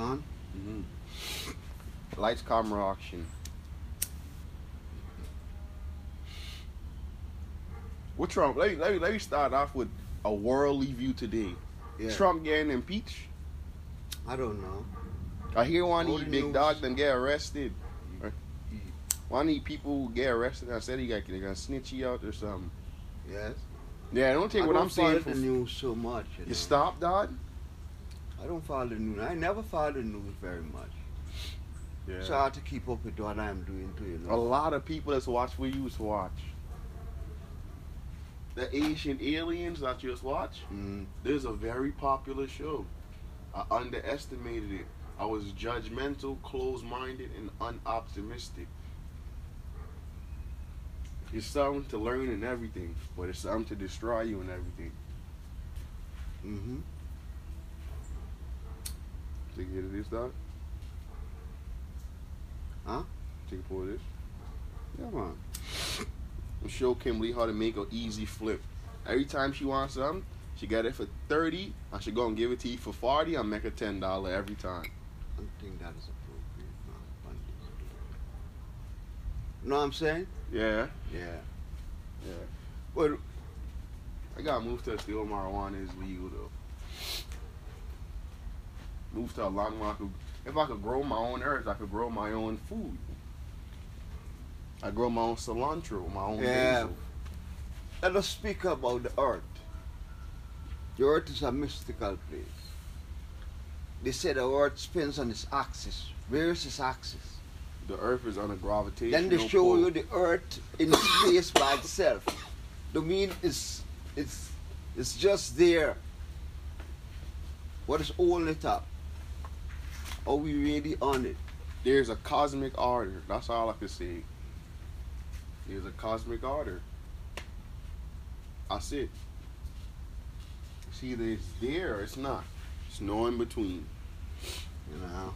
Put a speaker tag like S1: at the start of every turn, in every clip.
S1: on.
S2: Mm-hmm. Lights, camera, action. What Trump? Let me, let me let me start off with a worldly view today.
S1: Yeah.
S2: Trump getting impeached.
S1: I don't know.
S2: I hear one of these big dogs them get arrested. One of these people who get arrested. I said he got they gonna snitch you out or something.
S1: Yes.
S2: Yeah, don't take
S1: I
S2: what
S1: don't
S2: I'm saying.
S1: the
S2: For,
S1: news so much. You,
S2: you
S1: know.
S2: stop, dog.
S1: I don't follow the news. I never follow the news very much.
S2: Yeah.
S1: It's hard to keep up with what I'm doing too. You
S2: A lot of people that's watch you used to watch. The Ancient Aliens that you just watch.
S1: Mm.
S2: There's a very popular show. I underestimated it. I was judgmental, closed-minded, and unoptimistic. It's something to learn and everything, but it's something to destroy you and everything.
S1: Mm-hmm.
S2: Take a hit of this, dog.
S1: Huh?
S2: Take a pull of this.
S1: Yeah, man.
S2: and show Kimberly how to make an easy flip. Every time she wants something, she got it for 30. I should go and give it to you for 40. I'll make a $10 every time.
S1: I don't think that is appropriate, man. on this. Know what I'm saying?
S2: Yeah,
S1: Yeah.
S2: yeah.
S1: But
S2: I gotta move to a still marijuana is legal though. Move to a lot where I could, if I could grow my own herbs, I could grow my own food. I grow my own cilantro, my own
S1: Yeah.
S2: basil.
S1: let us speak about the earth. The earth is a mystical place. They say the earth spins on its axis. Where is its axis?
S2: The earth is on a gravitational
S1: Then they show
S2: pull.
S1: you the earth in space by itself. The mean is it's it's just there. What is all it up? Are we really on it?
S2: There's a cosmic order. That's all I can say. There's a cosmic order. That's it. It's either it's there or it's not. It's no in between.
S1: You know.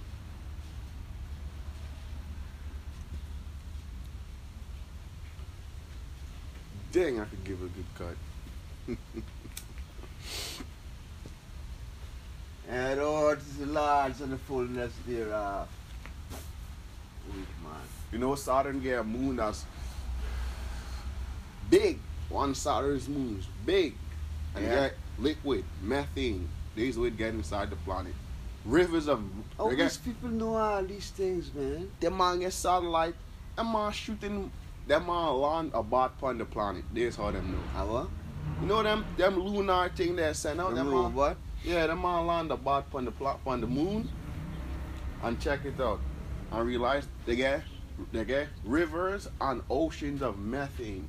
S2: Dang, I could give a good cut.
S1: And oh, earth is large and the fullness thereof. Wait, man.
S2: You know, Saturn get a moon that's big. One Saturn's moon is big. And
S1: Yeah.
S2: get liquid, methane. These would get inside the planet. Rivers of
S1: Oh,
S2: they
S1: these people know all these things, man.
S2: them man get satellite. Them man shooting them man land about upon the planet. This how them know.
S1: How what?
S2: You know them them lunar thing they send out. Them
S1: Them
S2: man,
S1: what?
S2: Yeah, them man land about upon the pla- upon the moon. And check it out. And realize they get they get rivers and oceans of methane,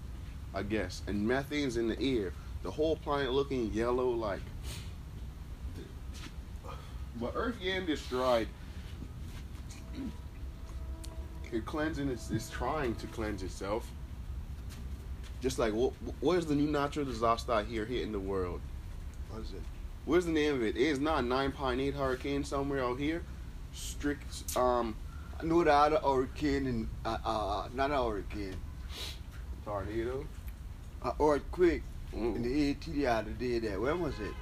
S2: I guess. And methane's in the air. The whole planet looking yellow like but Earth getting destroyed. It cleansing it's, it's trying to cleanse itself. Just like what where's the new natural disaster here hitting the world?
S1: What is it?
S2: What's the name of it? It's not a 9.8 hurricane somewhere out here. Strict um
S1: I know the other hurricane in uh, uh not a hurricane,
S2: tornado.
S1: a earthquake
S2: Mm.
S1: in the AT the other day That When was it?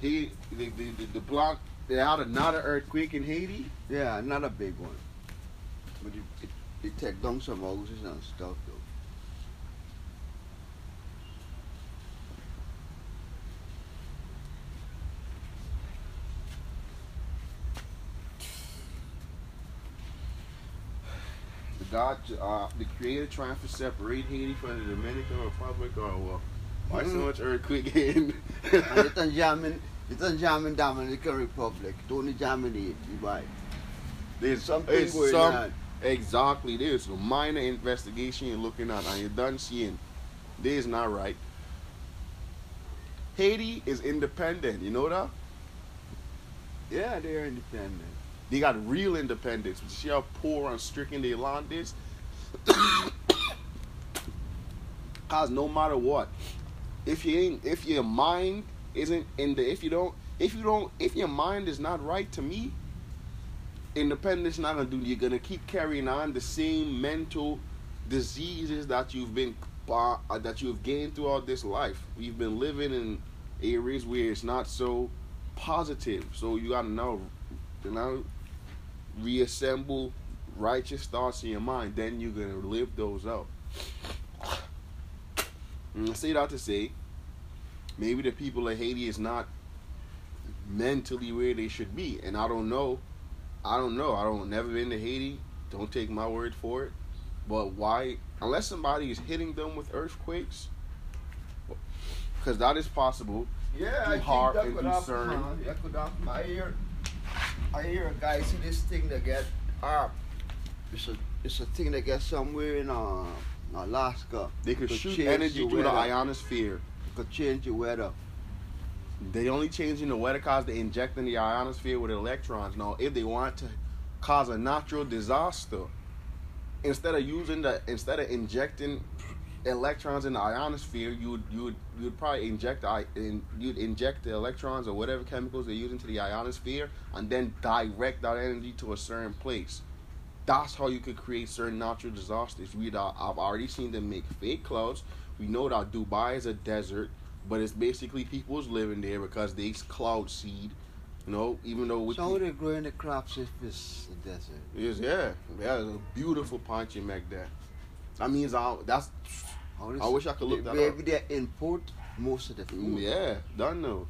S2: He the the, the, the block they had another earthquake in Haiti.
S1: Yeah, not a big one. But it, it, it take down some houses and stuff though.
S2: The God, uh, the Creator trying to separate Haiti from the Dominican Republic, or what? Why so
S1: Mm.
S2: much earthquake
S1: and it's on jamming it's on jamming Dominican Republic. Don't Germany right.
S2: There's
S1: Something
S2: it's
S1: going
S2: some-
S1: on.
S2: Exactly. There's a minor investigation you're looking at, and you're done seeing this is not right. Haiti is independent. You know that?
S1: Yeah, they're independent.
S2: They got real independence. But see how poor and stricken their land is? Cause no matter what, if you ain't, if your mind isn't in the, if you don't, if you don't, if your mind is not right to me, independence not gonna do. You're gonna keep carrying on the same mental diseases that you've been uh, that you've gained throughout this life. We've been living in areas where it's not so positive. So you gotta know, you know, reassemble righteous thoughts in your mind. Then you're gonna live those out. And I say that to say, maybe the people of Haiti is not mentally where they should be, and I don't know. I don't know. I don't never been to Haiti. Don't take my word for it. But why? Unless somebody is hitting them with earthquakes, because that is possible.
S1: Yeah,
S2: Do
S1: I think
S2: heart and
S1: could
S2: do
S1: happen,
S2: CERN.
S1: man. That could happen. I hear, a guy see this thing that get ah, it's a it's a thing that gets somewhere in uh, Alaska.
S2: They could
S1: Could
S2: shoot energy
S1: the
S2: through the ionosphere.
S1: Could change the weather.
S2: They only changing the weather cause they injecting the ionosphere with electrons. Now, if they want to cause a natural disaster, instead of using the instead of injecting electrons in the ionosphere, you would you would you would probably inject i- in, you'd inject the electrons or whatever chemicals they use into the ionosphere, and then direct that energy to a certain place. That's how you could create certain natural disasters. We uh, I've already seen them make fake clouds. We know that Dubai is a desert, but it's basically people's living there because they cloud seed. You know, even though we
S1: So how they growing the crops if it's a desert?
S2: Yes, yeah, yeah, a beautiful punch you make there. That means I that's
S1: This-
S2: I wish I could look that
S1: Maybe they import most of the food.
S2: yeah, done know.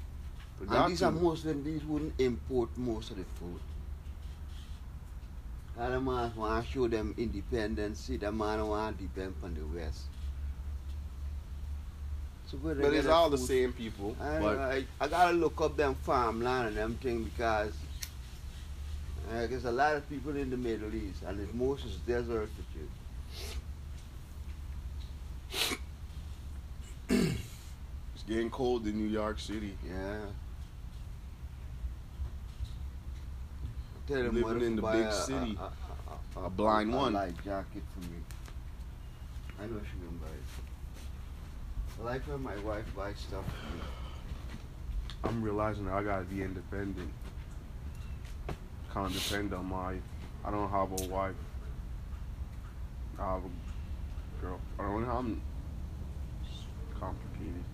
S1: And these are Muslims, these wouldn't import most of the food. And the man want to show them independence, the man want to depend on the West. So
S2: but it's all the same people.
S1: I,
S2: but
S1: I, I gotta look up them farmland and them thing because uh, there's a lot of people in the Middle East and it's most is desertitude.
S2: It's getting cold in New York City.
S1: Yeah. Tell them
S2: Living in the big
S1: a-
S2: city.
S1: a, a,
S2: A blind one.
S1: light jacket for me. I know she can buy it. I like when my wife buys stuff for me.
S2: I'm realizing that I gotta be independent. Can't depend on my. I don't have a wife. I have a girl. I don't have. It's complicated.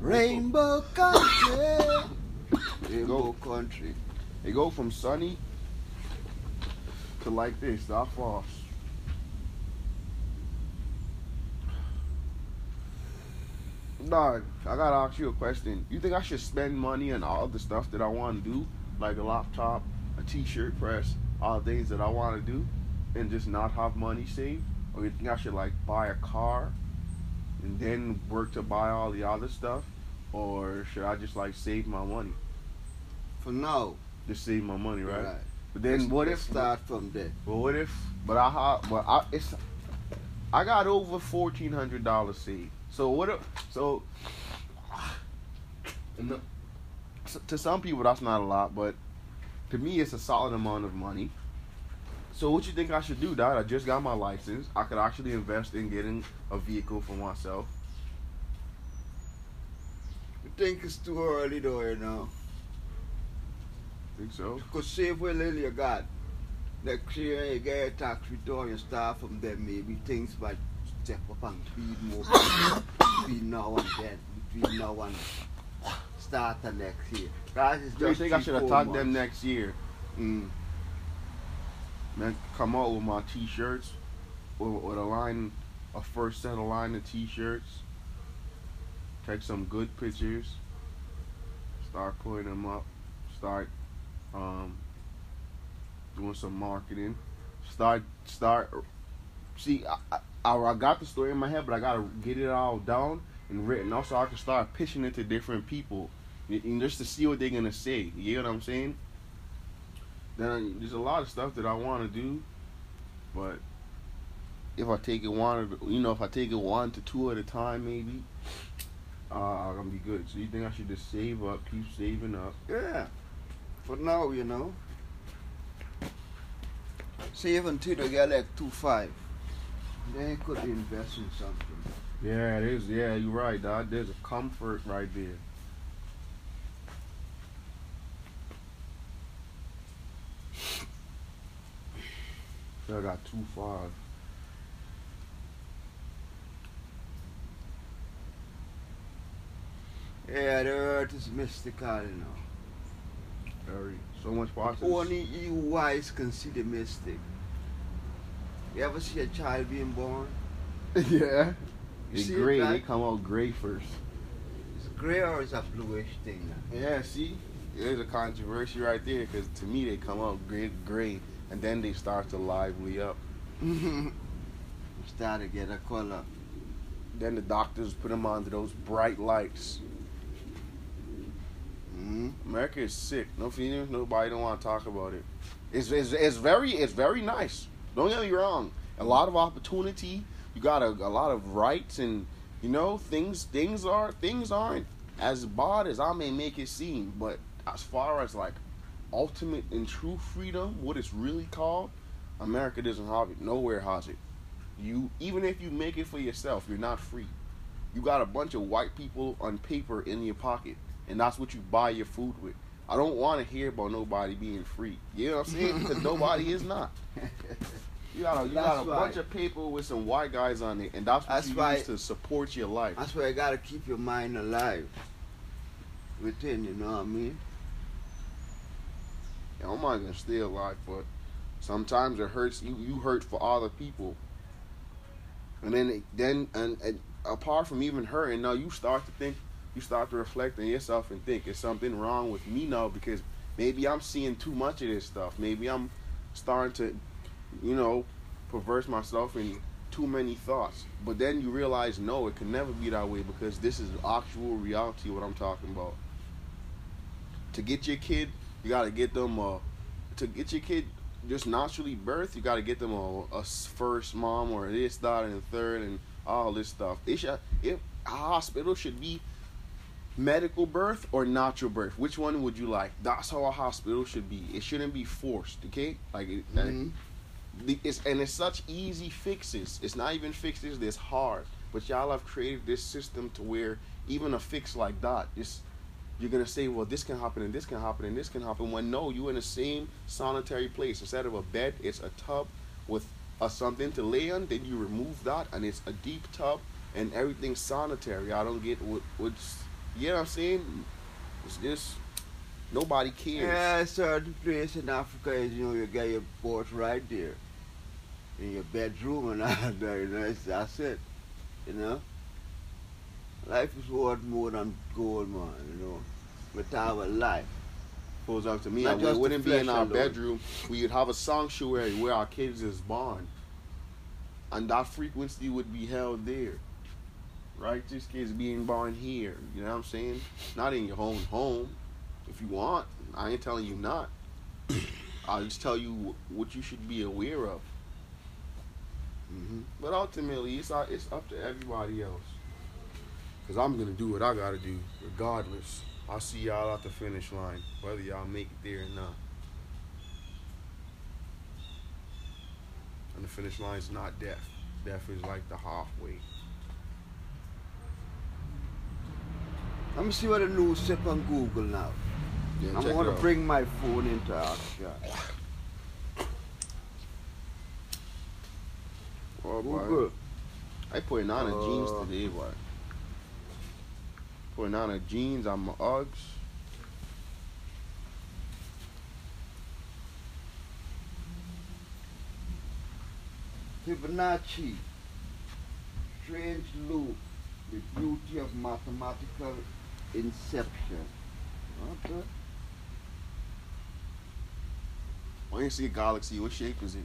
S1: Rainbow country. Rainbow country.
S2: They go from sunny to like this, that fast. Dog, I gotta ask you a question. You think I should spend money on all the stuff that I want to do, like a laptop, a T-shirt press, all the things that I want to do, and just not have money saved? Or you think I should like buy a car and then work to buy all the other stuff? Or should I just like save my money?
S1: For now.
S2: Just save my money, right?
S1: Right.
S2: But then
S1: Let's-
S2: what if
S1: start from there?
S2: But what if? But I have. But I it's. I got over fourteen hundred dollars saved. So what? If, so. the- to some people that's not a lot, but to me it's a solid amount of money. So what you think I should do, Dad? I just got my license. I could actually invest in getting a vehicle for myself.
S1: You think it's too early though, you know?
S2: Think so?
S1: Because save what little you got. Next year you get a tax return, you start from there, maybe things might step up and feed more between now and then. Between now and start the next year. Guys, it's
S2: Do you think I should attack them next year?
S1: Mm.
S2: Man, come out with my t-shirts with, with a line, a first set of line of t-shirts. Take some good pictures. Start putting them up. Start um, doing some marketing. Start start. See, I, I I I got the story in my head, but I gotta get it all down and written. Also, I can start pitching it to different people, and- just to see what they're gonna say. You get what I'm saying? Then there's a lot of stuff that I want to do, but if I take it one, you know, if I take it one to two at a time, maybe, uh, I'm gonna be good. So you think I should just save up, keep saving up?
S1: Yeah. For now, you know. Save until you get like two five. They could invest in something.
S2: Yeah, it is. Yeah, you're right, dog. There's a comfort right there. I got two five.
S1: Yeah, the earth is mystical, you know.
S2: Very so much process.
S1: Only you wise can see the mystic. You ever see a child being born?
S2: yeah.
S1: You
S2: They
S1: see it,
S2: gray. They come out gray first.
S1: It's gray or it's a bluish thing.
S2: Yeah. See, there's a controversy right there because to me they come out gray, gray, and then they start to lively up.
S1: Start to get a color.
S2: Then the doctors put them onto those bright lights.
S1: hmm
S2: America is sick. No feelings. Nobody don't want to talk about it. It's, it's it's very it's very nice. Don't get me wrong. A lot of opportunity. You got a, a lot of rights, and you know things things are things aren't as bad as I may make it seem. But as far as like ultimate and true freedom, what it's really called, America doesn't have it. Nowhere has it. You even if you make it for yourself, you're not free. You got a bunch of white people on paper in your pocket and that's what you buy your food with. I don't want to hear about nobody being free. You know what I'm saying? Because nobody is not. You got a, you got a
S1: right.
S2: bunch of people with some white guys on it, and that's what
S1: That's
S2: you use to support your life.
S1: That's why you gotta keep your mind alive within, you know what I mean?
S2: Yeah, I'm not gonna stay alive, but sometimes it hurts you. You hurt for other people, and then it- then and, and apart from even hurting, now you start to think, you start to reflect on yourself and think, is something wrong with me now? Because maybe I'm seeing too much of this stuff. Maybe I'm starting to, you know, perverse myself in too many thoughts. But then you realize, no, it can never be that way because this is actual reality. What I'm talking about. To get your kid you gotta get them uh, to get your kid just naturally birth. You gotta get them a first mom or this, that, and third, and all this stuff. It should if a hospital should be medical birth or natural birth. Which one would you like? That's how a hospital should be. It shouldn't be forced. Okay, like
S1: Mhm.
S2: the- it's and it's such easy fixes. It's not even fixes that's hard. But y'all have created this system to where even a fix like that, this you're gonna say, well, this can happen and this can happen and this can happen. When no, you're in the same sanitary place. Instead of a bed, it's a tub with a something to lay on. Then you remove that, and it's a deep tub, and everything's sanitary. I don't get what what's you know what I'm saying. It's just nobody cares.
S1: Yeah, certain place in Africa is, you know, you get your boat right there. In your bedroom and all that, you know, that's it. You know? Life is worth more than gold, man, you know. But our life.
S2: Goes up to me,
S1: Not
S2: and we wouldn't be in our
S1: alone.
S2: bedroom. We'd have a sanctuary where our kids is born, and that frequency would be held there. Righteous kids being born here. You know what I'm saying? Not in your own home. If you want, I ain't telling you not. I'll just tell you what you should be aware of.
S1: hmm
S2: But ultimately, it's uh, it's up to everybody else. Cause I'm gonna do what I gotta do, regardless. I'll see y'all at the finish line, whether y'all make it there or not. And the finish line is not death. Death is like the halfway.
S1: Let me see what the news said on Google now.
S2: Yeah,
S1: I'm
S2: gonna
S1: bring my phone into action.
S2: Oh, boy. I putting on a jeans
S1: Uh,
S2: today, boy. Putting on a jeans on my Uggs.
S1: Fibonacci, strange loop, the beauty of mathematical inception. Okay.
S2: When you see a galaxy, what shape is it?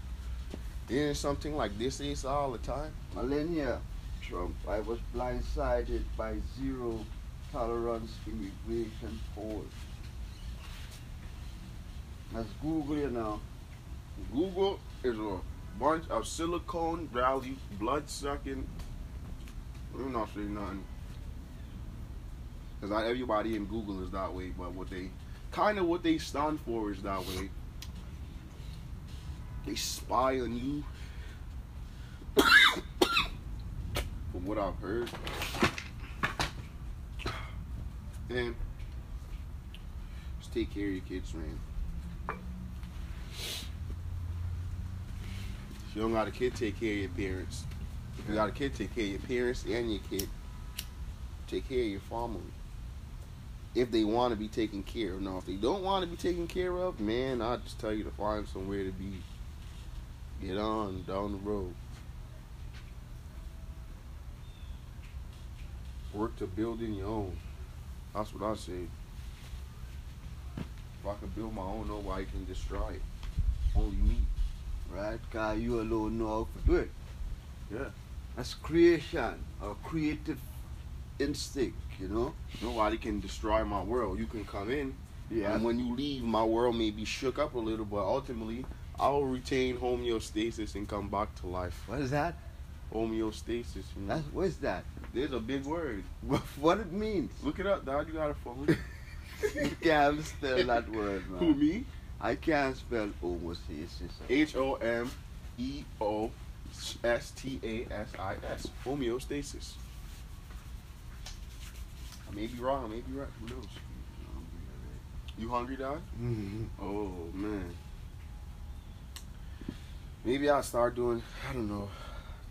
S2: Isn't something like this is all the time?
S1: Melania, Trump, I was blindsided by zero tolerance immigration polls. Let's Google you now.
S2: Google is a bunch of Silicon Valley blood sucking. I'm not saying nothing. Because not everybody in Google is that way, but what they kind of what they stand for is that way. They spy on you. From what I've heard. And just take care of your kids, man. If you don't got a kid, take care of your parents. If you got a kid, take care of your parents and your kid. Take care of your family. If they want to be taken care of. Now, if they don't want to be taken care of, man, I just tell you to find somewhere to be. Get on down the road. Work to building your own. That's what I say. If I can build my own, nobody can destroy it. Only me.
S1: Right? Because you alone know how to do it.
S2: Yeah.
S1: That's creation or creative instinct, you know?
S2: Nobody can destroy my world. You can come in,
S1: Yeah.
S2: and when you leave, my world may be shook up a little, but ultimately, I will retain homeostasis and come back to life.
S1: What is that?
S2: Homeostasis. You know?
S1: That's, what's that?
S2: There's a big word.
S1: what it means?
S2: Look it up, Dad. You got a phone.
S1: you can't spell that word, man.
S2: Who me?
S1: I can't spell homeostasis.
S2: H O M E O S T A S I S. Homeostasis. I may be wrong. Maybe right. Who knows? You hungry, Dad?
S1: Mhm.
S2: Oh man. Maybe I'll start doing. I don't know.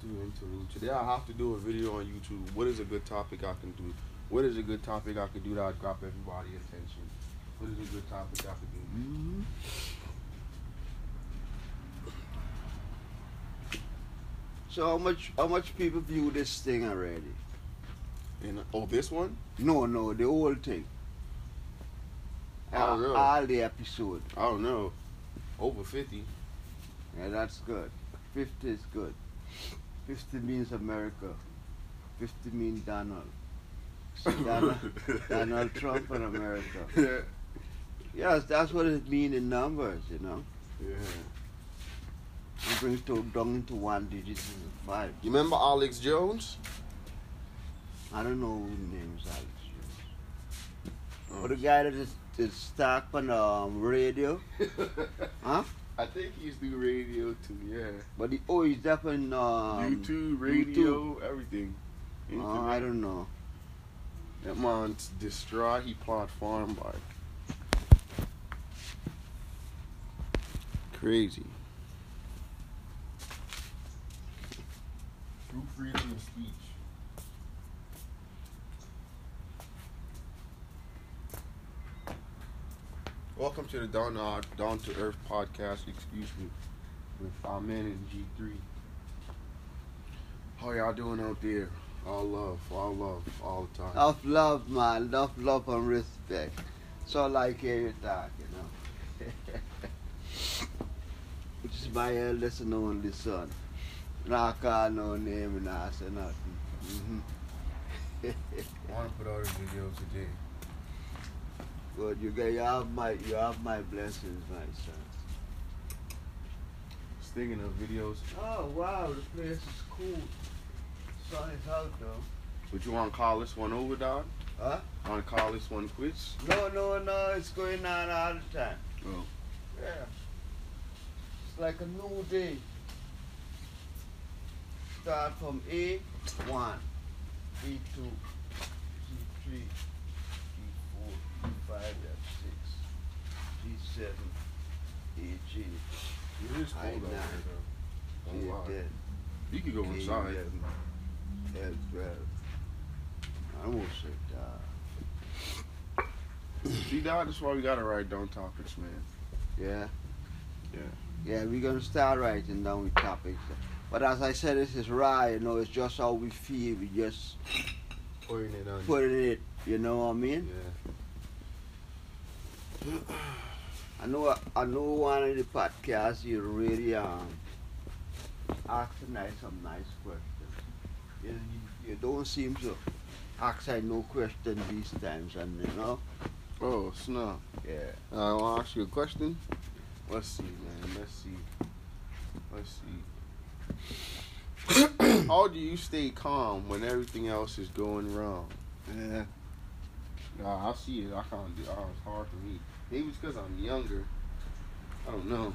S2: Do an today. I have to do a video on YouTube. What is a good topic I can do? What is a good topic I can do that grab everybody attention? What is a good topic I can do?
S1: Mhm. So how much how much people view this thing already?
S2: And oh, this one?
S1: No, no, the whole thing.
S2: Ah, oh,
S1: all,
S2: really?
S1: all the episode.
S2: I don't know. Over fifty.
S1: Yeah, that's good. Fifty is good. Fifty means America. Fifty means Donald. Donald, Donald Trump in America.
S2: yeah.
S1: Yes, that's what it means in numbers, you know.
S2: Yeah.
S1: It brings to down into one digit five.
S2: You remember Alex Jones?
S1: I don't know who the name is Alex Jones.
S2: Oh.
S1: But the guy that is, is stuck on um, radio, huh?
S2: I think he's do radio too. Yeah.
S1: But the, oh, he's definitely um,
S2: YouTube, radio, everything.
S1: Uh, I don't know.
S2: That man's destroy he plot farm by. Crazy. True freedom of speech. Welcome to the Down, uh, Down to Earth podcast, excuse me, with Amen and G3. How y'all doing out there? All love, all love, all the time.
S1: Enough love, man. Love, love and respect. So like hear you know. Which is my eldest and only son. Not call no name and I say nothing. hmm
S2: I want to put out a video today.
S1: Good, you get you have my you have my blessings, my son.
S2: Speaking of videos,
S1: Oh wow, this place is cool. Sun is out though.
S2: would you want to call this one over, dog?
S1: Huh?
S2: Want to call this one quits?
S1: No, no, no, it's going on all the time.
S2: Oh.
S1: Yeah. It's like a new day. Start from A1, A2, C3, E4, E5, that's 6, G7, AG,
S2: It is
S1: I
S2: cold out
S1: know.
S2: here, though. Don't lie.
S1: G10,
S2: You can go inside.
S1: K11, L12. I almost said uh,
S2: See, dog, that's why we got to write down topics, man.
S1: Yeah.
S2: Yeah.
S1: Yeah, we're gonna start writing down with topics. But as I said, this is raw, you know, it's just how we feel. We just
S2: Putting it on.
S1: putting it, you know what I mean?
S2: Yeah.
S1: I know I know one of the podcasts you really um ask nice some nice questions. You, you, don't seem to ask I no question these times and you know?
S2: Oh, snap.
S1: Yeah.
S2: I want to ask you a question. Let's see, man. Let's see. Let's see. How do you stay calm when everything else is going wrong?
S1: Yeah.
S2: Nah, I see it. I can't do it. Oh, it's hard for me. Maybe it's because I'm younger. I don't know.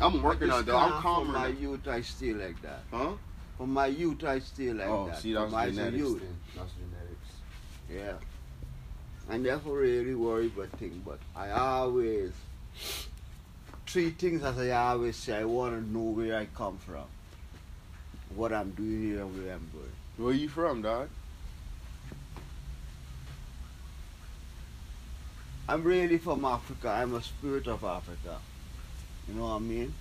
S2: I'm working on it, though. I'm
S1: For
S2: calmer.
S1: my
S2: now.
S1: youth I still like that.
S2: Huh?
S1: From my youth, I still like
S2: oh,
S1: that.
S2: see, that's
S1: my
S2: genetics.
S1: youth.
S2: Then. That's genetics.
S1: Yeah. I never really worry about things, but I always three things as I always say. I want to know where I come from, what I'm doing here, and where I'm going.
S2: Where you from, dog?
S1: I'm really from Africa. I'm a spirit of Africa. You know what I mean?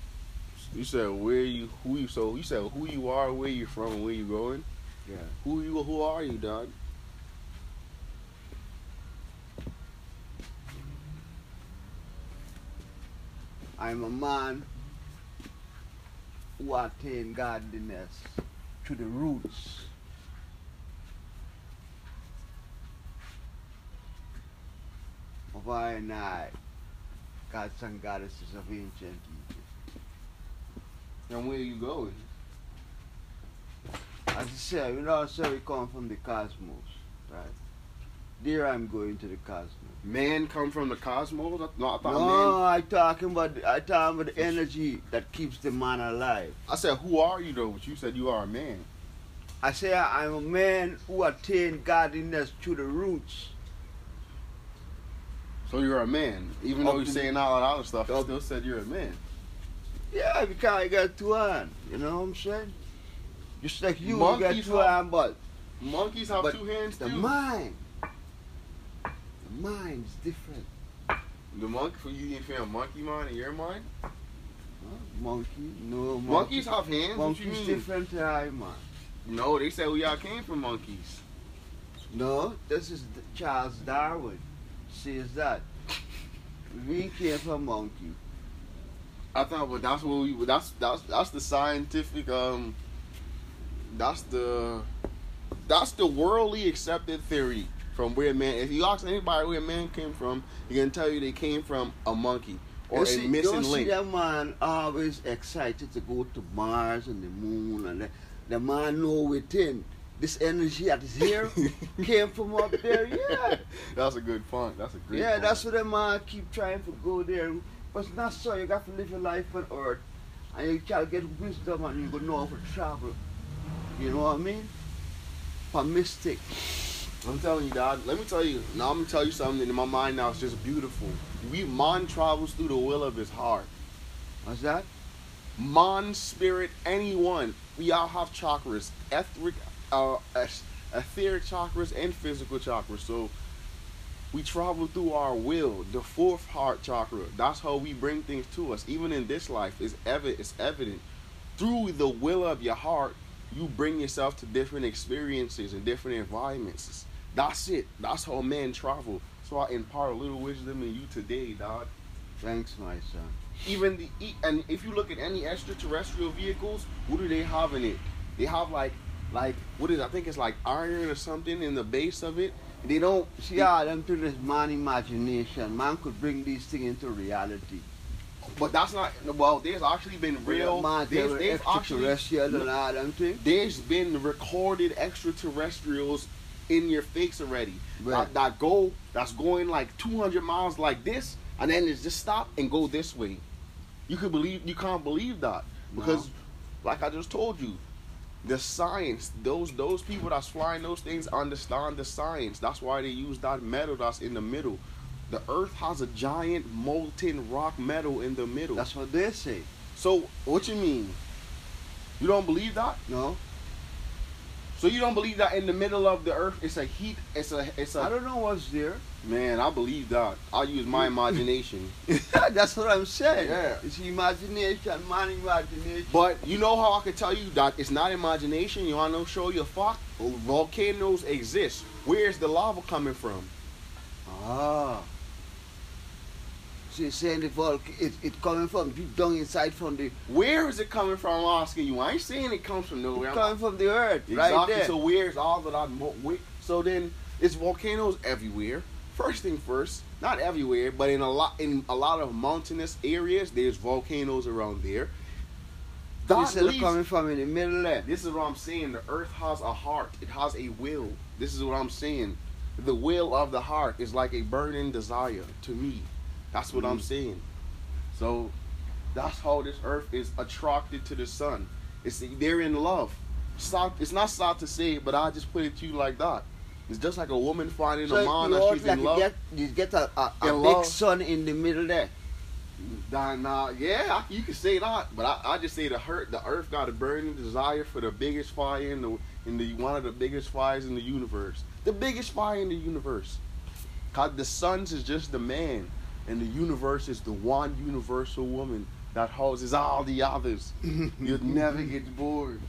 S2: You said where you, who you, so you said who you are, where you from, where you going.
S1: Yeah.
S2: Who you, who are you, dog?
S1: I'm a man who attained godliness to the roots. I and I, gods and goddesses of ancient Egypt.
S2: And where you going?
S1: As I say, you know, so we come from the cosmos, right? There I'm going to the cosmos.
S2: Man come from the cosmos? I, no, I thought
S1: No,
S2: man.
S1: I talking about I talking about the energy that keeps the man alive.
S2: I said, who are you though? But you said you are a man.
S1: I say I'm a man who attained godliness to the roots.
S2: So you're a man, even though you're saying all that other stuff. You still said you're a man.
S1: Yeah, because I got two hands. You know what I'm saying? Just like you, you got two hands, but
S2: Monkeys have
S1: But
S2: two hands
S1: the
S2: too.
S1: mind, the mind is different.
S2: The monkey, for you didn't feel monkey mind in your mind?
S1: Huh? Monkey, no monkey.
S2: Monkeys have hands. You
S1: Monkeys different to I man.
S2: No, they said we all came from monkeys.
S1: No, this is Charles Darwin says that we came from monkey.
S2: I thought, well that's what we. That's that's that's the scientific. Um, that's the that's the worldly accepted theory from where man. If you ask anybody where man came from, he can tell you they came from a monkey or
S1: you
S2: a
S1: see,
S2: missing
S1: don't
S2: link.
S1: see that man always excited to go to Mars and the moon, and the, the man know within this energy that is here came from up there. Yeah,
S2: that's a good point. That's a great.
S1: yeah, that's what the man uh, keep trying to go there. But it's not so. You got to live your life on Earth, and you can get wisdom, and you go know how to travel. You know what I mean? For mystic.
S2: I'm telling you, Dad. Let me tell you. Now I'm gonna tell you something in my mind. Now it's just beautiful. We man travels through the will of his heart.
S1: What's that?
S2: Man, spirit, anyone. We all have chakras, etheric, uh, etheric chakras and physical chakras. So we travel through our will, the fourth heart chakra. That's how we bring things to us. Even in this life, is evident. It's evident through the will of your heart. You bring yourself to different experiences and different environments. That's it. That's how men travel. So I impart a little wisdom in you today, dog
S1: Thanks, my son.
S2: even the and if you look at any extraterrestrial vehicles, what do they have in it? They have like like what is I think it's like iron or something in the base of it. They don't
S1: See, all them to this man imagination. Man could bring these things into reality.
S2: but that's not well. There's actually been real.
S1: man,
S2: There's,
S1: they
S2: they've actually
S1: extraterrestrial and all them things.
S2: there's been recorded extraterrestrials in your face already
S1: Right.
S2: that, that go that's going like 200 miles like this and then it's just stop and go this way you could believe you can't believe that because like i just told you the science those those people that's flying those things understand the science. That's why they use that metal that's in the middle. The earth has a giant molten rock metal in the middle.
S1: That's what they say.
S2: so what you mean? You don't believe that?
S1: No,
S2: so you don't believe that in the middle of the earth it's a heat it's a it's a.
S1: I don't know what's there.
S2: man I believe that I'll use my imagination
S1: That's what I'm saying.
S2: Yeah.
S1: It's imagination, man imagination.
S2: but you know how I can tell you that it's not imagination you wanna show your fuck? volcanoes exist where's the lava coming from
S1: Ah. So you're saying the volc it, it coming from deep down inside from the
S2: where is it coming from I'm asking you I ain't saying it comes from nowhere
S1: it
S2: I'm-
S1: coming from the earth,
S2: exactly
S1: right there.
S2: so where's all that where- so then it's volcanoes everywhere first thing first not everywhere but in a lot in a lot of mountainous areas there's volcanoes around there
S1: you
S2: That
S1: said
S2: leads-
S1: coming from in the middle there.
S2: This is what I'm saying. The earth has a heart. It has a will. This is what I'm saying. The will of the heart is like a burning desire to me. That's what I'm
S1: Mhm.
S2: saying. So that's how this earth is attracted to the sun. It's they're in love. sad. It's not sad to say, but I just put it to you like that. It's just like a woman finding
S1: So
S2: a man
S1: you
S2: that she's
S1: like
S2: in
S1: you
S2: love.
S1: get, you get a, a, a big
S2: love.
S1: sun in the middle there.
S2: Nah, nah, yeah, you can say that, but I, I just say the hurt, the earth got a burning desire for the biggest fire in the in the one of the biggest fires in the universe, the biggest fire in the universe. Cause the suns is just the man, and the universe is the one universal woman that houses all the others. You'll never get bored.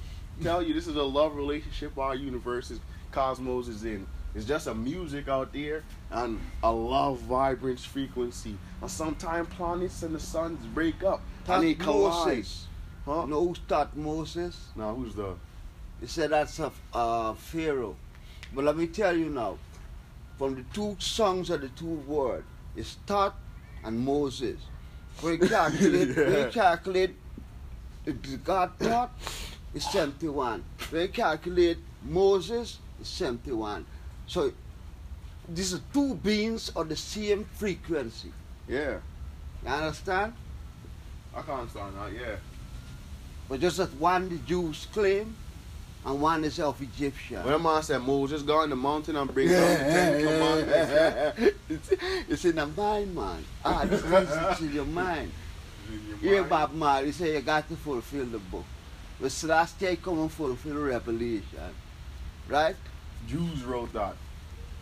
S2: Tell you, this is a love relationship our universe is cosmos is in. It's just a music out there and a love vibrance frequency. And sometimes planets and the suns break up
S1: That's
S2: and they collide.
S1: Moses.
S2: Huh?
S1: You know who taught Moses?
S2: Now who's the
S1: He said that's a uh, Pharaoh. But let me tell you now, from the two songs of the two words, it's Tot and Moses. When you calculate,
S2: Yeah.
S1: you calculate God Tot, it's 71. When you calculate Moses, it's 71. So these are two beings of the same frequency.
S2: Yeah.
S1: You understand?
S2: I can't understand that, yeah.
S1: But just that one the Jews claim and one is of Egyptian.
S2: When man said Moses go on the mountain and bring down the Ten Commandments.
S1: it's, it's in the mind, man. Ah, this is it's in your mind.
S2: yeah.
S1: Here, Bob Marley say you got to fulfill the book. But Selassie come and fulfill the Revelation. Right?
S2: Jews wrote that.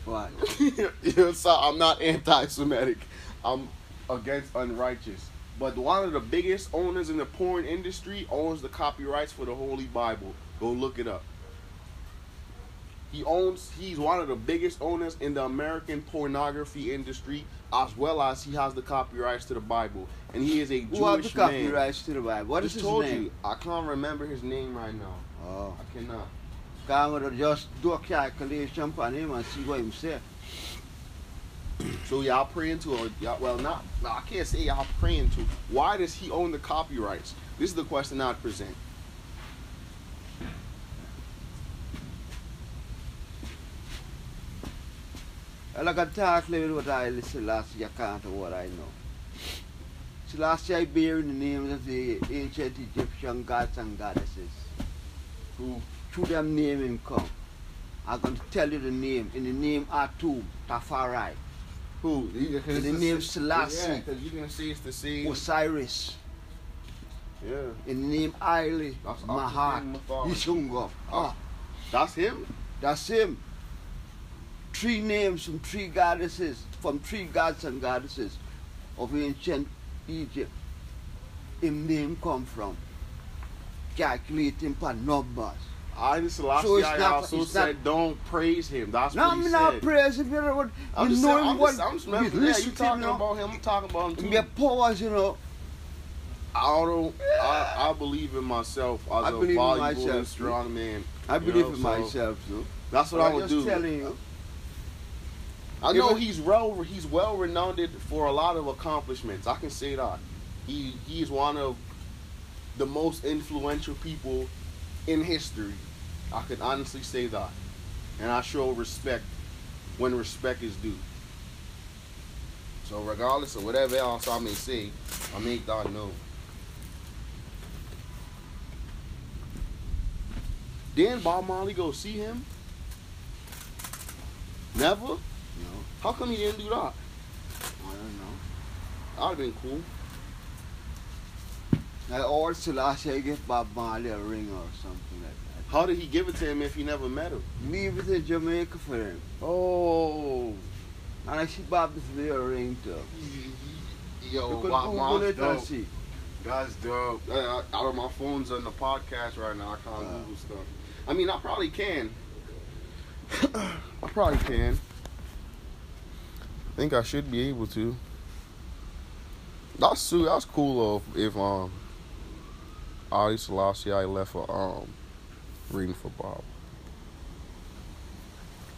S1: What?
S2: Yeah, so I'm not anti-Semitic. I'm against unrighteous. But one of the biggest owners in the porn industry owns the copyrights for the Holy Bible. Go look it up. He owns. He's one of the biggest owners in the American pornography industry, as well as he has the copyrights to the Bible. And he is a Jewish
S1: Who have the
S2: man.
S1: copyrights to the Bible? What is
S2: Just
S1: his
S2: told
S1: name?
S2: you. I can't remember his name right now.
S1: Oh.
S2: I cannot.
S1: I'm going to just do a calculation on him and see what he say.
S2: So y'all praying to or y'all, well not no, I can't say y'all praying to. Why does he own the copyrights? This is the question I'd present.
S1: Well, I can talk a little bit what I listen last of what I know. So last I bear in the names of the ancient Egyptian gods and goddesses.
S2: Who?
S1: Through them name him come. I'm going to tell you the name. In the name Atum, Tafari,
S2: Who?
S1: In the name Selassie.
S2: Yeah, because you can see it's the same.
S1: Osiris.
S2: Yeah,
S1: In the name
S2: That's
S1: Mahat. Yishungo. Ah,
S2: that's him.
S1: that's him. Three names from three goddesses, from three gods and goddesses of ancient Egypt. Him name come from. Calculating per numbers.
S2: I Selassie
S1: So it's
S2: I
S1: not-
S2: also
S1: it's
S2: said
S1: not-
S2: don't praise him. That's
S1: Now
S2: what he
S1: I'm not
S2: said.
S1: praising you know what
S2: I'm
S1: you
S2: just
S1: know
S2: saying,
S1: him
S2: I'm
S1: what
S2: just, I'm just
S1: you
S2: remember, yeah, you
S1: to him,
S2: talking about him, I'm talking about him too.
S1: Their powers, you know.
S2: I don't. I, I believe in myself as
S1: I
S2: a
S1: believe in
S2: valuable
S1: myself,
S2: and strong man.
S1: I believe
S2: know,
S1: in
S2: so
S1: myself too.
S2: That's what
S1: But
S2: I
S1: I'm
S2: would
S1: just
S2: do.
S1: telling you.
S2: I know he's well. He's well renowned for a lot of accomplishments. I can say that. He he's one of the most influential people in history. I can honestly say that, and I show respect when respect is due. So regardless of whatever else I may say, I make that known. Didn't Bob Marley go see him? Never? How come he didn't do that?
S1: I don't know.
S2: That'd have been cool.
S1: I last year I give Bob Marley a ring or something like that.
S2: How did he give it to him if he never met him?
S1: that. Leave it in Jamaica for him.
S2: Oh,
S1: And I see Bob this little ring too.
S2: yo, Bob
S1: it and
S2: dope.
S1: see.
S2: That's dope. Uh, out of my phone's on the podcast right now. I can't
S1: Uh.
S2: Google stuff. I mean, I probably can. I probably can. I think I should be able to. That's su- That's cool though. If um, Haile Selassie I left for um ring for Bob.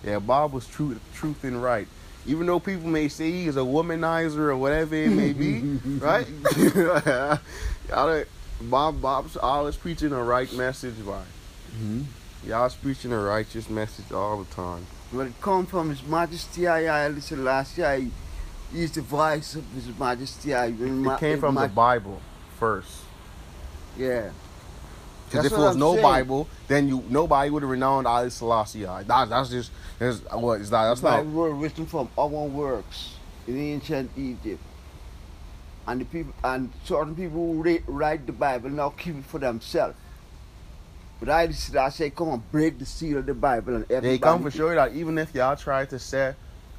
S2: Yeah, Bob was true, truth and right. Even though people may say he's a womanizer or whatever it may be, right? Y'all, Bob, Bob's always preaching a right message, right?
S1: Mm-hmm.
S2: Y'all's preaching a righteous message all the time.
S1: When it come from His Majesty I, I listen last year, I, he's the voice of His Majesty I.
S2: It came from the Bible first.
S1: Yeah.
S2: Because if it was
S1: I'm
S2: no
S1: saying.
S2: Bible, then you nobody would have renowned Haile Selassie. That, that's just that's what is that? That's not.
S1: Were written from our works in ancient Egypt. And the people and certain people who write, write the Bible now keep it for themselves. But I I say come on, break the seal of the Bible and everybody
S2: They come for sure that even if y'all try to say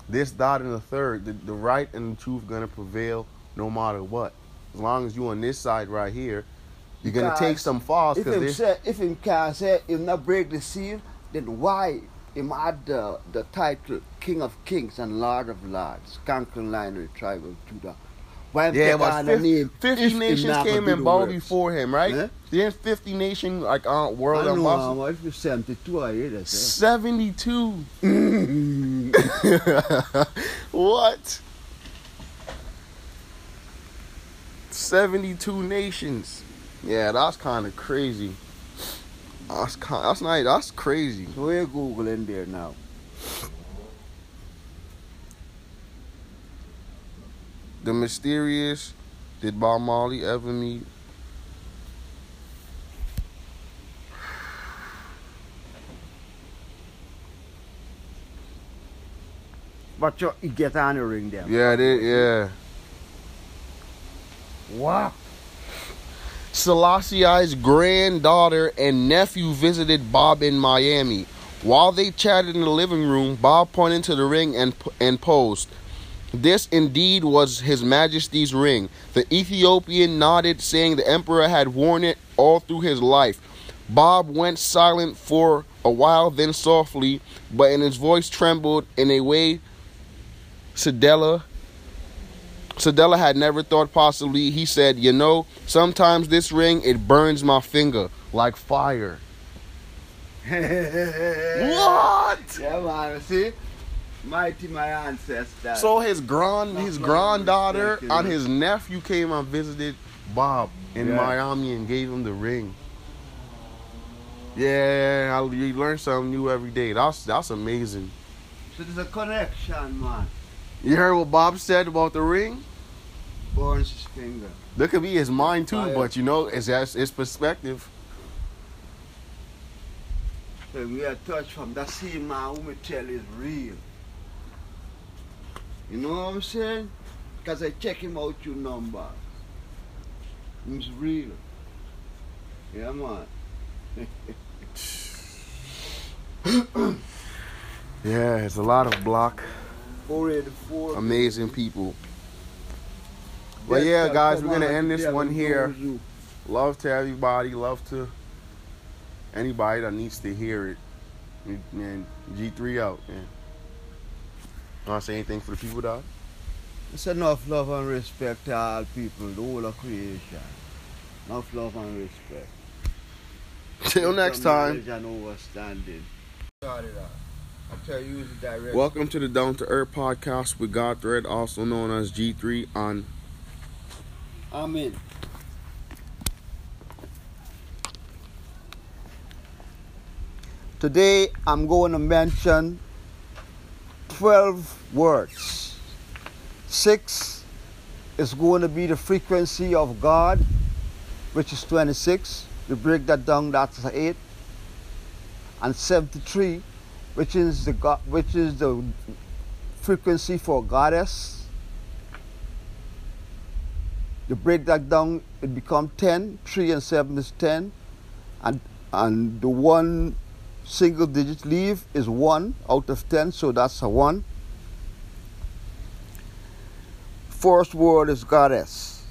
S2: this, that, and the third, the, the right and the truth gonna prevail no matter what. As long as you on this side right here, you're gonna
S1: Because
S2: take some falls.
S1: If him say if him can say him not break the seal, then why him had the, the title King of Kings and Lord of Lords, conquering lion of the tribe of Judah?
S2: Yeah,
S1: on
S2: 50, 50 nations came and bowed before him, right?
S1: Eh?
S2: There's 50 nations like uh,
S1: I
S2: world
S1: know, um, if you 72, I hear that.
S2: 72.
S1: eh?
S2: what? 72 nations. Yeah, that's kind of crazy. That's kind, that's not that's crazy.
S1: So we're Googling there now.
S2: The mysterious did Bob Marley ever meet?
S1: But you, get on the ring there.
S2: Yeah, they, yeah.
S1: Wow.
S2: Selassie's granddaughter and nephew visited Bob in Miami. While they chatted in the living room, Bob pointed to the ring and, and posed. This indeed was His Majesty's ring. The Ethiopian nodded, saying the Emperor had worn it all through his life. Bob went silent for a while, then softly, but in his voice trembled in a way Sedella Sedella had never thought possibly. He said, "You know, sometimes this ring it burns my finger like fire."
S1: what? Yeah, man. See? Mighty my ancestors.
S2: So his grand his granddaughter and his nephew came and visited Bob in
S1: Yeah.
S2: Miami and gave him the ring. Yeah, I- you learn something new every day. That's that's amazing.
S1: So there's a connection, man.
S2: You heard what Bob said about the ring?
S1: Burns his finger.
S2: That could be his mind too,
S1: Fire.
S2: but you know, it's that's his perspective.
S1: So we are touched from that same man who me tell is real. You know what I'm saying? Because I check him out your number. He's real. Yeah, man.
S2: Yeah, it's a lot of block,
S1: 484.
S2: amazing people. But yeah, guys, we're gonna end this one here. Love to everybody. Love to anybody that needs to hear it. Man, G3 out, man. Want to say anything for the people, dog?
S1: It's enough love and respect to all people, the whole of creation. Enough love and respect.
S2: Till next time.
S1: Knowledge And understanding. Sorry, that. I'll tell you the direct.
S2: Welcome to the Down to Earth podcast with God Thread, also known as G3 on
S1: Amen. Today I'm going to mention 12 words. Six is going to be the frequency of God, which is 26. We break that down, that's 8. And 73, which is the God, which is the frequency for goddess. You break that down, it becomes 10. 3 and 7 is 10. And, and the one single digit leave is 1 out of 10, so that's a 1. First word is goddess.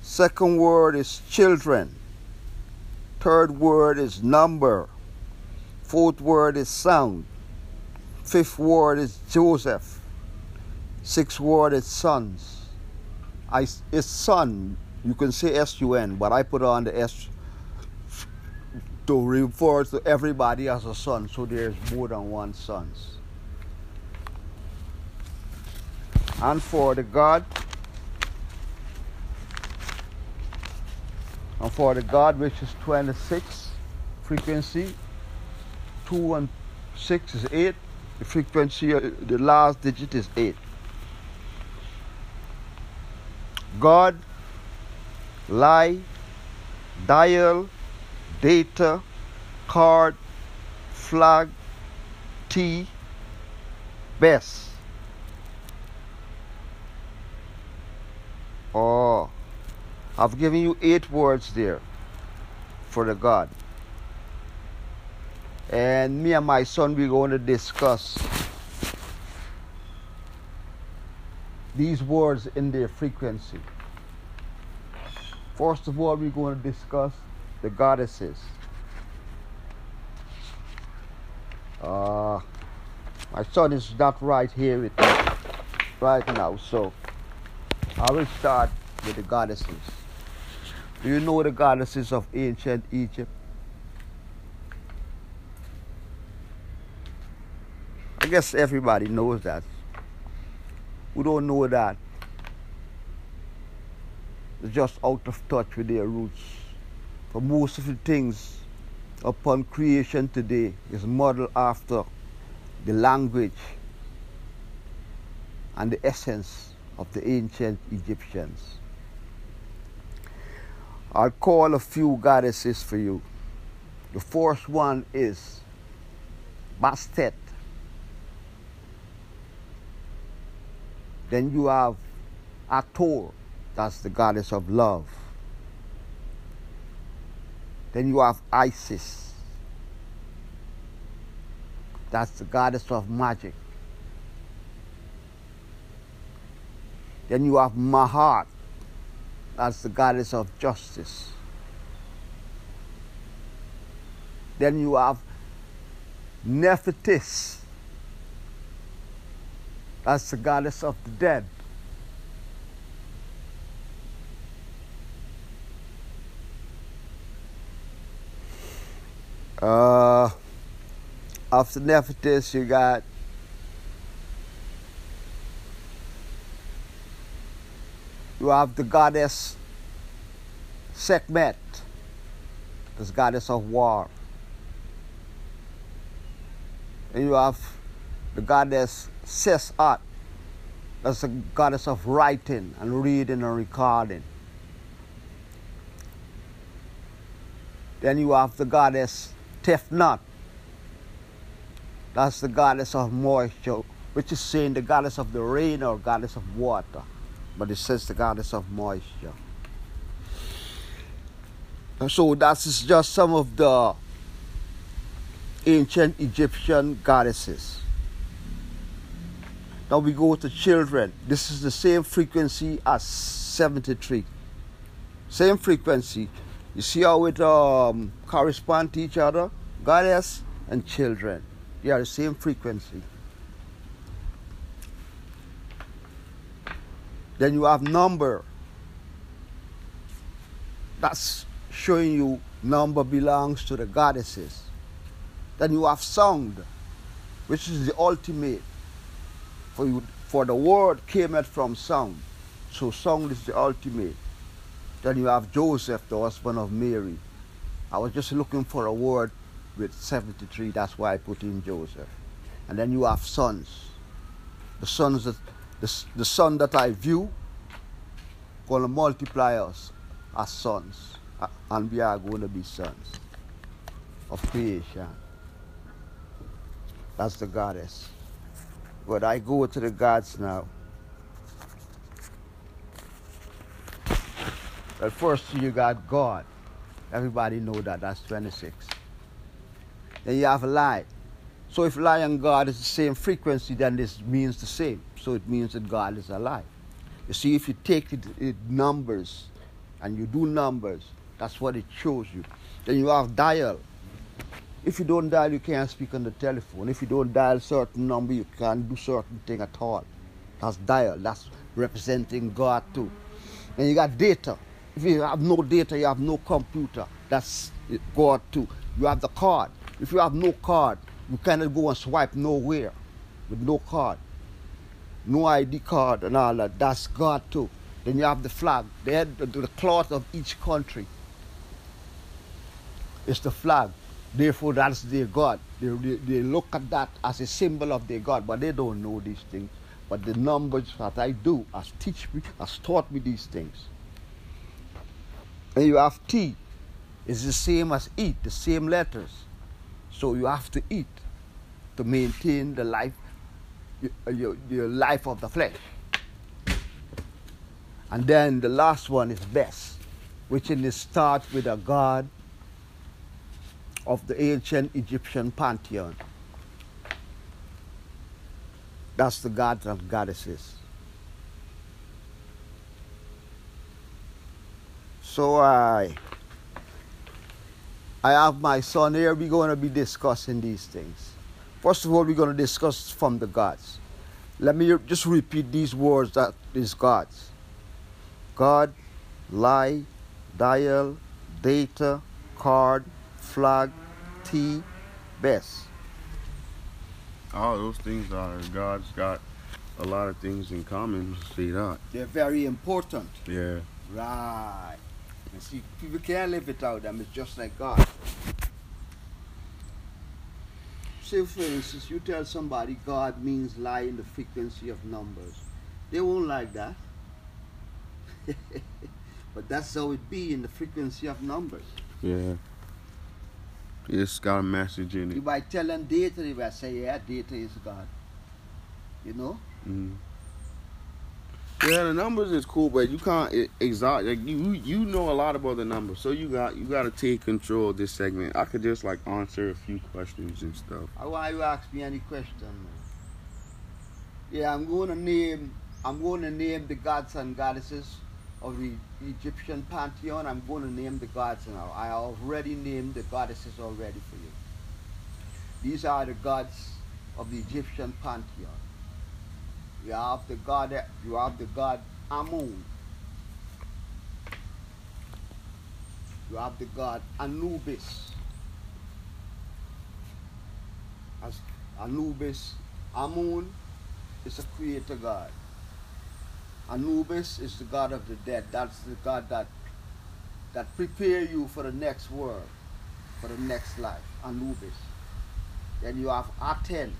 S1: Second word is children. Third word is number. Fourth word is sound. Fifth word is Joseph. Sixth word is sons. I, it's son. You can say S-U-N, but I put on the S to refer to everybody as a son, so there's more than one sons. And for the God, and for the God which is 26 frequency, 2 and 6 is 8, the frequency, uh, the last digit is 8. God, lie, dial, data, card, flag, T, best. Oh, I've given you eight words there for the God. And me and my son, we're going to discuss these words in their frequency. First of all, we're going to discuss the goddesses. Uh, my son is not right here with me right now, so I will start with the goddesses. Do you know the goddesses of ancient Egypt? I guess everybody knows that. Who don't know that? They're just out of touch with their roots. For most of the things upon creation today is modeled after the language and the essence of the ancient Egyptians. I'll call a few goddesses for you. The first one is Bastet. Then you have Ator, that's the goddess of love. Then you have Isis, that's the goddess of magic. Then you have Mahat, that's the goddess of justice. Then you have Nephthys, that's the goddess of the dead. Uh, after Nephthys, you got you have the goddess Sekhmet, this goddess of war. And you have the goddess Seshat, that's the goddess of writing and reading and recording. Then you have the goddess Tefnut, that's the goddess of moisture, which is saying the goddess of the rain or goddess of water, but it says the goddess of moisture. And so that's just some of the ancient Egyptian goddesses. Now we go to children. This is the same frequency as 73. Same frequency. You see how it um, correspond to each other? Goddess and children. They are the same frequency. Then you have number. That's showing you number belongs to the goddesses. Then you have sound, which is the ultimate. For you, for the word came out from sound. So sound is the ultimate. Then you have Joseph, the husband of Mary. I was just looking for a word with 73, that's why I put in Joseph. And then you have sons. The sons that the, the son that I view gonna multiply us as sons. And we are going to be sons of creation. That's the goddess. But I go to the gods now. But first you got God. Everybody know that. That's 26. Then you have a lie. So if light and God is the same frequency, then this means the same. So it means that God is alive. You see, if you take it, it numbers and you do numbers, that's what it shows you. Then you have dial. If you don't dial, you can't speak on the telephone. If you don't dial certain number, you can't do certain thing at all. That's dial. That's representing God too. And you got data. If you have no data, you have no computer. That's God too. You have the card. If you have no card, you cannot go and swipe nowhere with no card. No ID card and all that. That's God too. Then you have the flag. They had the, the cloth of each country. It's the flag. Therefore, that's their God. They, they, they look at that as a symbol of their God, but they don't know these things. But the numbers that I do has teach me, has taught me these things. And you have T. It's the same as eat, the same letters. So you have to eat to maintain the life, your, your life of the flesh. And then the last one is best, which in the start with a god of the ancient Egyptian pantheon. That's the gods of goddesses. So I I have my son here. We're going to be discussing these things. First of all, we're going to discuss from the gods. Let me just repeat these words that these gods. God, lie, dial, data, card, flag, tea, best.
S2: All those things are God's got a lot of things in common. See that?
S1: They're very important.
S2: Yeah.
S1: Right. And see, people can't live without them. It's just like God. Say, for instance, you tell somebody God means lie in the frequency of numbers. They won't like that. but that's how it be in the frequency of numbers.
S2: Yeah. It's got a message in
S1: You
S2: it.
S1: might tell them data, they might say, yeah, data is God. You know?
S2: hmm Yeah, the numbers is cool, but you can't exact. Like you, you know a lot about the numbers, so you got you got to take control of this segment. I could just like answer a few questions and stuff.
S1: Why why you ask me any question, man? Yeah, I'm going to name. I'm going to name the gods and goddesses of the Egyptian pantheon. I'm going to name the gods now. I already named the goddesses already for you. These are the gods of the Egyptian pantheon. You have the god. You have the god Amun. You have the god Anubis. As Anubis, Amun is a creator god. Anubis is the god of the dead. That's the god that that prepare you for the next world, for the next life. Anubis. Then you have Aten.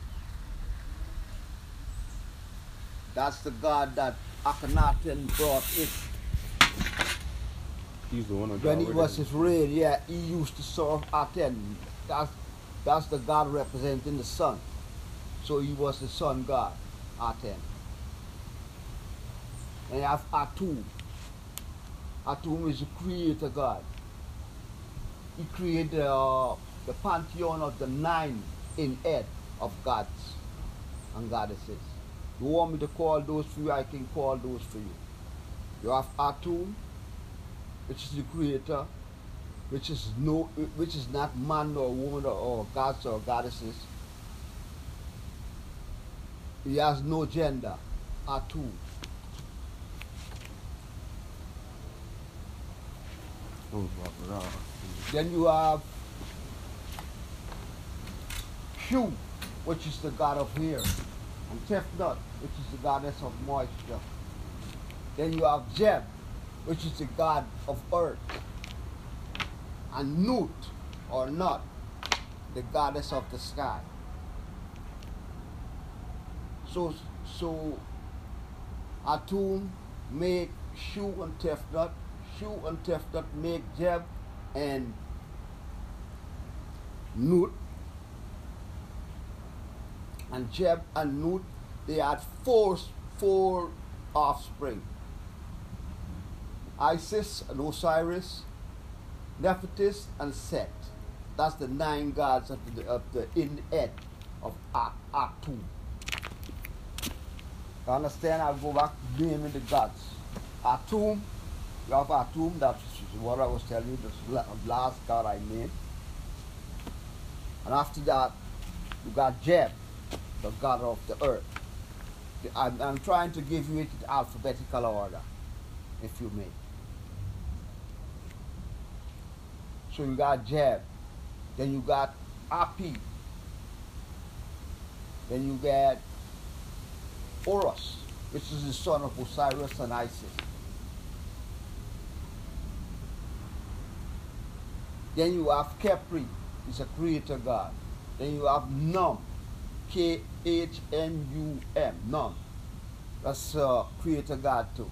S1: That's the god that Akhenaten brought in.
S2: He's the one
S1: When he was his reign, yeah, he used to serve Aten. That's that's the god representing the sun. So he was the sun god, Aten. And you have Atum. Atum is the creator god. He created uh, the pantheon of the nine Ennead of gods and goddesses. You want me to call those for you, I can call those for you. You have Atum, which is the creator, which is no which is not man or woman or, or gods or goddesses. He has no gender. Atum.
S2: Oh,
S1: Then you have Shu, which is the god of hair, and Tefnut, which is the goddess of moisture. Then you have Jeb, which is the god of earth, and Nut, or Nut, the goddess of the sky. So, so Atum made Shu and Tefnut, Shu and Tefnut made Jeb and Nut. And Jeb and Nut, they had four, four offspring. Isis and Osiris, Nephthys and Set. That's the nine gods of the, of the in Ed of A- Atum. You understand? I'll go back naming the gods. Atum, you have Atum, that's what I was telling you, the last god I named. And after that, you got Jeb, the god of the earth. I'm, I'm trying to give you it in alphabetical order, if you may. So you got Jeb, then you got Api, then you got Horus, which is the son of Osiris and Isis. Then you have Khepri, he's a creator god. Then you have Num, K H M U M. None. That's uh, Creator God too.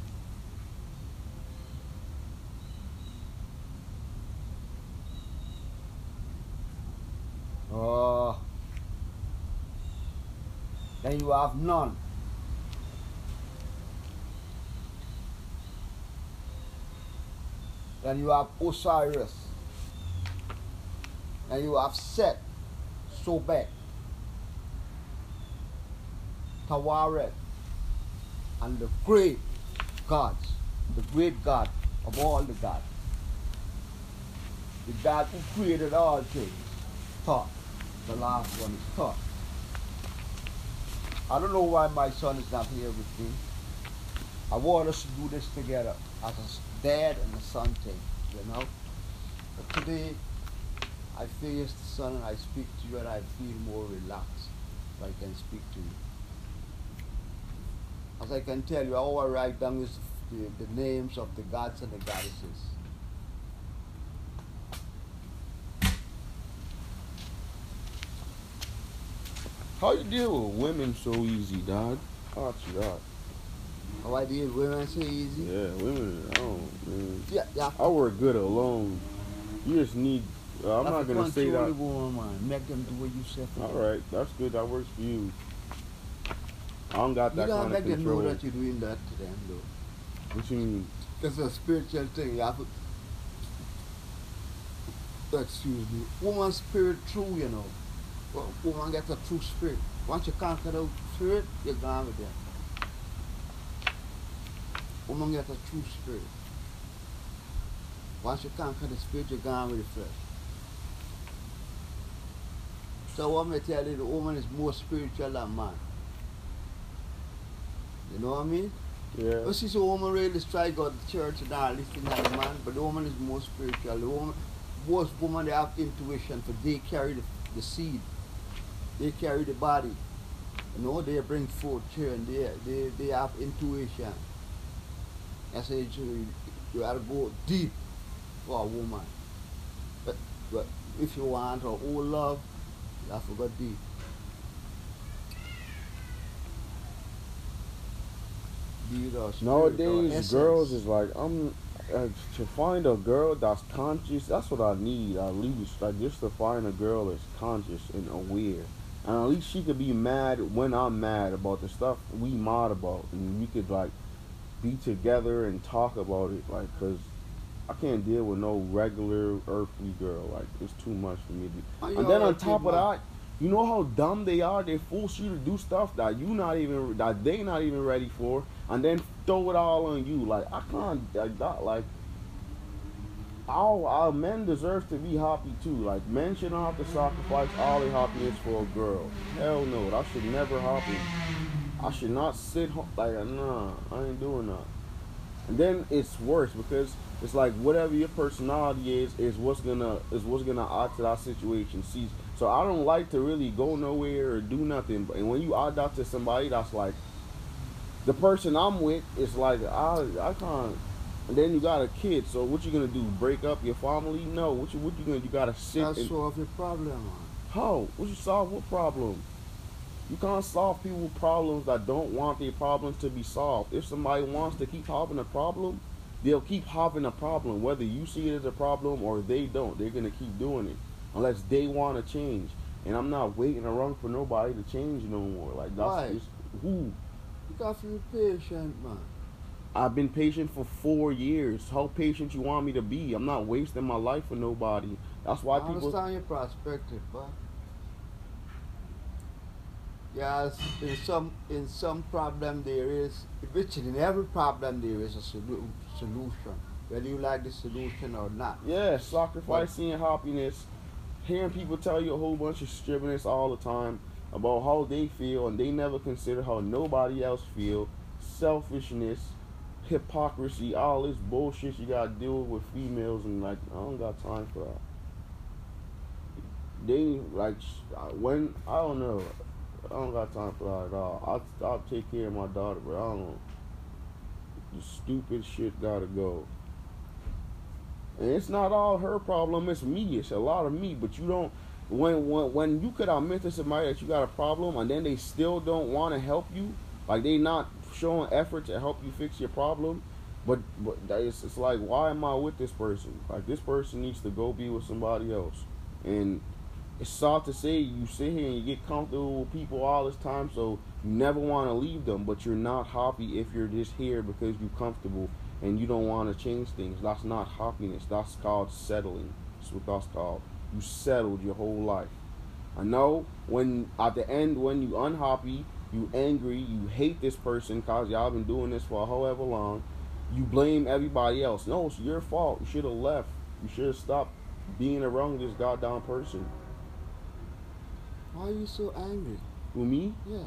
S1: Oh. Uh, then you have none. Then you have Osiris. Then you have Set, Sobek. Taweret, and the great gods, the great God of all the gods. The God who created all things, Thoth. The last one is Thoth. I don't know why my son is not here with me. I want us to do this together as a dad and a son thing, you know. But today, I face the son and I speak to you and I feel more relaxed I can speak to you. As I can tell you, all I write down is the, the names of the gods and the goddesses.
S2: How you deal with women so easy, dog? How you that?
S1: How I deal with women so easy?
S2: Yeah, women. I don't. Man.
S1: Yeah, yeah.
S2: I work good alone. You just need. Uh, I'm not gonna say that.
S1: woman. Make them do what you say for
S2: All right, that's good. That works for you. I don't got
S1: You
S2: that
S1: gotta
S2: kind of
S1: make them know that you're doing that to them, though.
S2: What you mean?
S1: It's a spiritual thing. You have to. Excuse me. Woman spirit true, you know. Wo- Woman gets a true spirit. Once you conquer the spirit, you're gone with them. Woman gets a true spirit. Once you conquer the spirit, you're gone with the flesh. So what me tell you, the woman is more spiritual than man. You know what I mean?
S2: Yeah.
S1: Well, see, so woman really strike out the church and all this thing like man, but the woman is more spiritual. The woman, most women they have intuition, for they carry the, the seed, they carry the body. You know, they bring forth children. They they they have intuition. I say you, you have to go deep for a woman. But but if you want her whole love, you have to go deep. Be with her spirit, her
S2: Nowadays, girls is like I'm uh, to find a girl that's conscious. That's what I need at least. Like just to find a girl that's conscious and aware, and at least she could be mad when I'm mad about the stuff we mad about, and we could like be together and talk about it. Like, cause I can't deal with no regular earthly girl. Like, it's too much for me. To, and then on top of that, you know how dumb they are. They force you to do stuff that you not even that they not even ready for, and then throw it all on you. Like I can't like that. Like all our men deserve to be happy too. Like men shouldn't have to sacrifice all their happiness for a girl. Hell no, that should never happen. I should not sit home like nah. I ain't doing that. And then it's worse because it's like whatever your personality is is what's gonna is what's gonna add to that situation. See, so I don't like to really go nowhere or do nothing. But and when you add that to somebody, that's like the person I'm with is like I I can't. And then you got a kid, so what you gonna do? Break up your family? No. What you what you gonna? You gotta sit.
S1: That's
S2: and,
S1: solve your problem,
S2: how? What you solve? What problem? You can't solve people problems that don't want their problems to be solved. If somebody wants to keep having a problem, they'll keep having a problem, whether you see it as a problem or they don't. They're gonna keep doing it unless they want to change. And I'm not waiting around for nobody to change no more. Like that's
S1: Why?
S2: just who.
S1: You got to be patient, man.
S2: I've been patient for four years. How patient you want me to be? I'm not wasting my life for nobody. That's why
S1: I
S2: people.
S1: understand your perspective, but yes, in some in some problem there is, which in every problem there is a solu- solution, whether you like the solution or not.
S2: Yeah, sacrificing your happiness. Hearing people tell you a whole bunch of strippiness all the time about how they feel and they never consider how nobody else feel. Selfishness, hypocrisy, all this bullshit you gotta deal with females and like I don't got time for that. They like uh, when I don't know. I don't got time for that at all. I'll, I'll take care of my daughter, but I don't. The stupid shit gotta go. It's not all her problem, it's me. It's a lot of me. But you don't when when when you could admit to somebody that you got a problem and then they still don't want to help you, like they not showing effort to help you fix your problem. But but is it's like why am I with this person? Like this person needs to go be with somebody else. And it's sad to say you sit here and you get comfortable with people all this time, so you never want to leave them, but you're not happy if you're just here because you're comfortable and you don't want to change things. That's not happiness. That's called settling. That's what that's called. You settled your whole life. I know when at the end when you unhappy, you angry, you hate this person cause y'all been doing this for however long, you blame everybody else. No, it's your fault. You should have left. You should have stopped being around this goddamn person.
S1: Why are you so angry?
S2: With me?
S1: Yeah.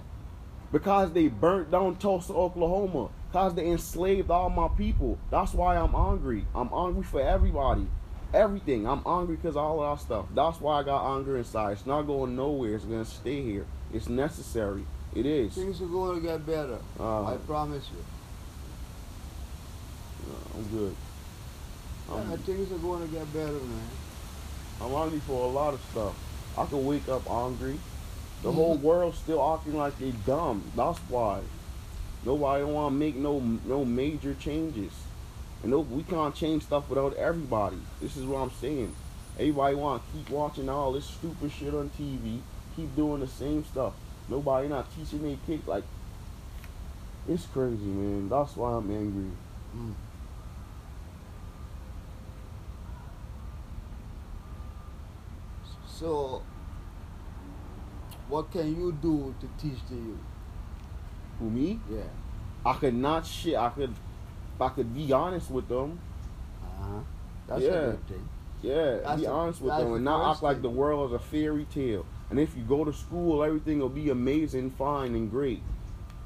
S2: Because they burnt down Tulsa, Oklahoma. Because they enslaved all my people. That's why I'm angry. I'm angry for everybody. Everything. I'm angry because all of that stuff. That's why I got anger inside. It's not going nowhere. It's going to stay here. It's necessary. It is.
S1: Things are going to get better.
S2: Uh,
S1: I promise you.
S2: I'm good. I'm,
S1: yeah, things are going to get better, man.
S2: I'm angry for a lot of stuff. I could wake up angry. The whole world's still acting like they dumb. That's why. Nobody want to make no no major changes. And no, we can't change stuff without everybody. This is what I'm saying. Everybody want to keep watching all this stupid shit on TV. Keep doing the same stuff. Nobody not teaching their kids. Like, it's crazy, man. That's why I'm angry.
S1: Mm. So, what can you do to teach the youth?
S2: Who me?
S1: Yeah.
S2: I could not shit. I could, I could be honest with them.
S1: Uh huh. That's
S2: Yeah.
S1: a good thing.
S2: Yeah,
S1: That's
S2: be
S1: a-
S2: honest with them and not act like
S1: thing.
S2: the world is a fairy tale. And if you go to school, everything will be amazing, fine, and great.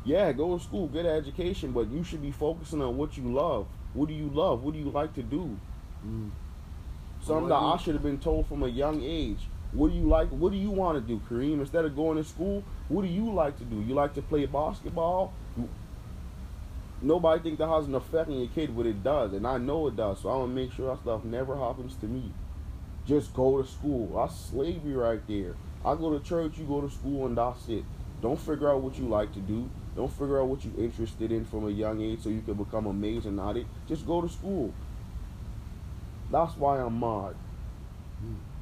S2: Yeah, go to school, get an education, but you should be focusing on what you love. What do you love? What do you like to do?
S1: Mm.
S2: Something that I should have been told from a young age. What do you like? What do you want to do, Kareem? Instead of going to school, what do you like to do? You like to play basketball? Nobody think that has an effect on your kid, but it does, and I know it does. So I'm gonna make sure that stuff never happens to me. Just go to school. That's slavery right there. I go to church, you go to school, and that's it. Don't figure out what you like to do. Don't figure out what you're interested in from a young age so you can become amazing at it. Just go to school. That's why I'm mad. Hmm.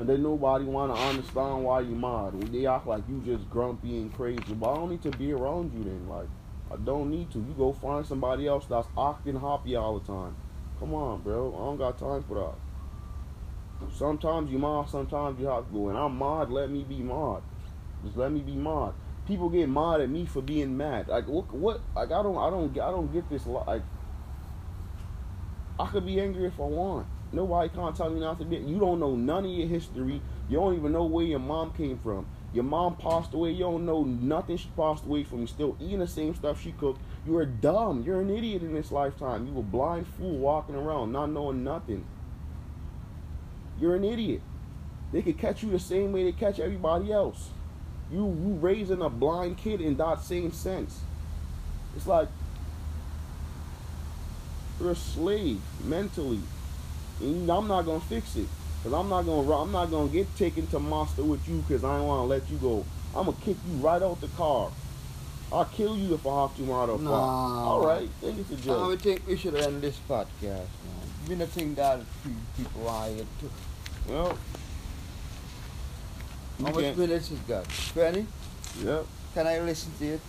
S2: And then nobody want to understand why you mad. They act like you just grumpy and crazy. But I don't need to be around you then. Like, I don't need to. You go find somebody else that's acting happy all the time. Come on, bro. I don't got time for that. Sometimes you mad, sometimes you have to go. And I'm mad, let me be mad. Just let me be mad. People get mad at me for being mad. Like what? What? Like I don't. I don't. I don't get this. Like I could be angry if I want. Nobody can't tell you nothing. You don't know none of your history. You don't even know where your mom came from. Your mom passed away. You don't know nothing she passed away from. You still eating the same stuff she cooked. You are dumb. You're an idiot in this lifetime. You a blind fool walking around not knowing nothing. You're an idiot. They could catch you the same way they catch everybody else. You you raising a blind kid in that same sense. It's like you're a slave mentally. I'm not gonna fix it. Cause I'm not gonna I'm not gonna get taken to monster with you because I don't wanna let you go. I'm gonna kick you right out the car. I'll kill you if I have to out of
S1: No.
S2: car. Alright, think it's a
S1: I
S2: joke.
S1: would think we should end this podcast, man. You know, think that pe- people are here too.
S2: Well, you
S1: How much minutes is got? 20?
S2: Yep.
S1: Can I listen to it?